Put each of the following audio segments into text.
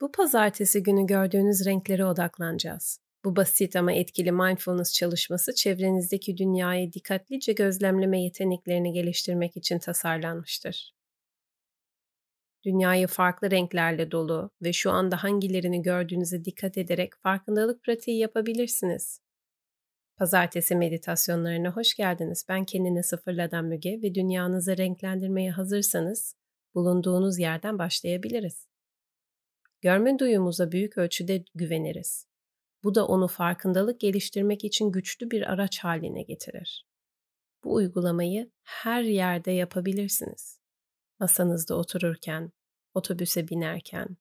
Bu pazartesi günü gördüğünüz renklere odaklanacağız. Bu basit ama etkili mindfulness çalışması çevrenizdeki dünyayı dikkatlice gözlemleme yeteneklerini geliştirmek için tasarlanmıştır. Dünyayı farklı renklerle dolu ve şu anda hangilerini gördüğünüze dikkat ederek farkındalık pratiği yapabilirsiniz. Pazartesi meditasyonlarına hoş geldiniz. Ben kendini sıfırladan Müge ve dünyanızı renklendirmeye hazırsanız bulunduğunuz yerden başlayabiliriz. Görme duyumuza büyük ölçüde güveniriz. Bu da onu farkındalık geliştirmek için güçlü bir araç haline getirir. Bu uygulamayı her yerde yapabilirsiniz. Masanızda otururken, otobüse binerken,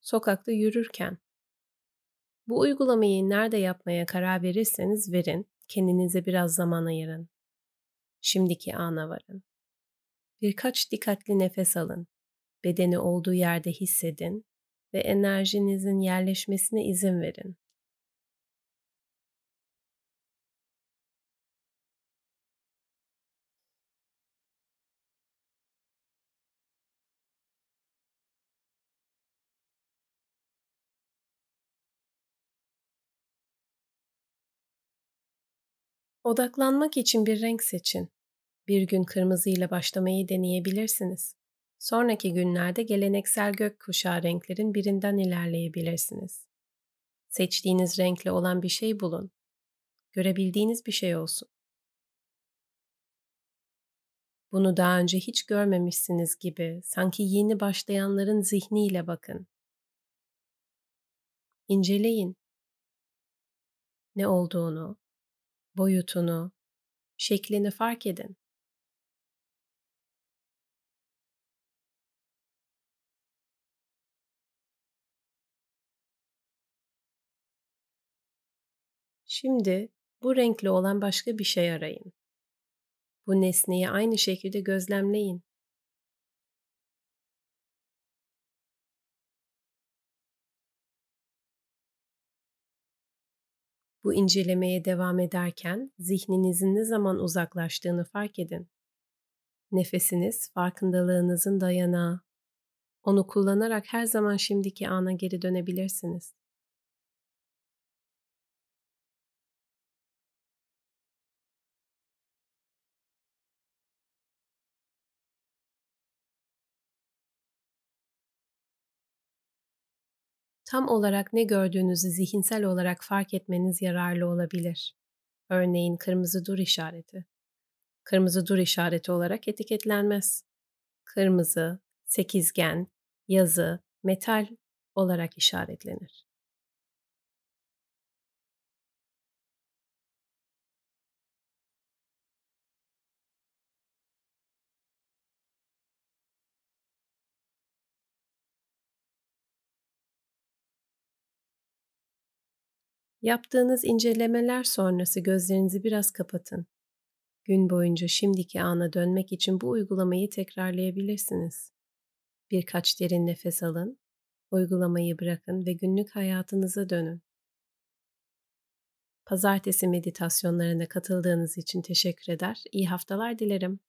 sokakta yürürken. Bu uygulamayı nerede yapmaya karar verirseniz verin, kendinize biraz zaman ayırın. Şimdiki ana varın. Birkaç dikkatli nefes alın. Bedeni olduğu yerde hissedin ve enerjinizin yerleşmesine izin verin. Odaklanmak için bir renk seçin. Bir gün kırmızı ile başlamayı deneyebilirsiniz. Sonraki günlerde geleneksel gökkuşağı renklerin birinden ilerleyebilirsiniz. Seçtiğiniz renkle olan bir şey bulun. Görebildiğiniz bir şey olsun. Bunu daha önce hiç görmemişsiniz gibi sanki yeni başlayanların zihniyle bakın. İnceleyin. Ne olduğunu, boyutunu, şeklini fark edin. Şimdi bu renkli olan başka bir şey arayın. Bu nesneyi aynı şekilde gözlemleyin. Bu incelemeye devam ederken zihninizin ne zaman uzaklaştığını fark edin. Nefesiniz farkındalığınızın dayanağı. Onu kullanarak her zaman şimdiki ana geri dönebilirsiniz. Tam olarak ne gördüğünüzü zihinsel olarak fark etmeniz yararlı olabilir. Örneğin kırmızı dur işareti. Kırmızı dur işareti olarak etiketlenmez. Kırmızı, sekizgen, yazı, metal olarak işaretlenir. Yaptığınız incelemeler sonrası gözlerinizi biraz kapatın. Gün boyunca şimdiki ana dönmek için bu uygulamayı tekrarlayabilirsiniz. Birkaç derin nefes alın, uygulamayı bırakın ve günlük hayatınıza dönün. Pazartesi meditasyonlarına katıldığınız için teşekkür eder, iyi haftalar dilerim.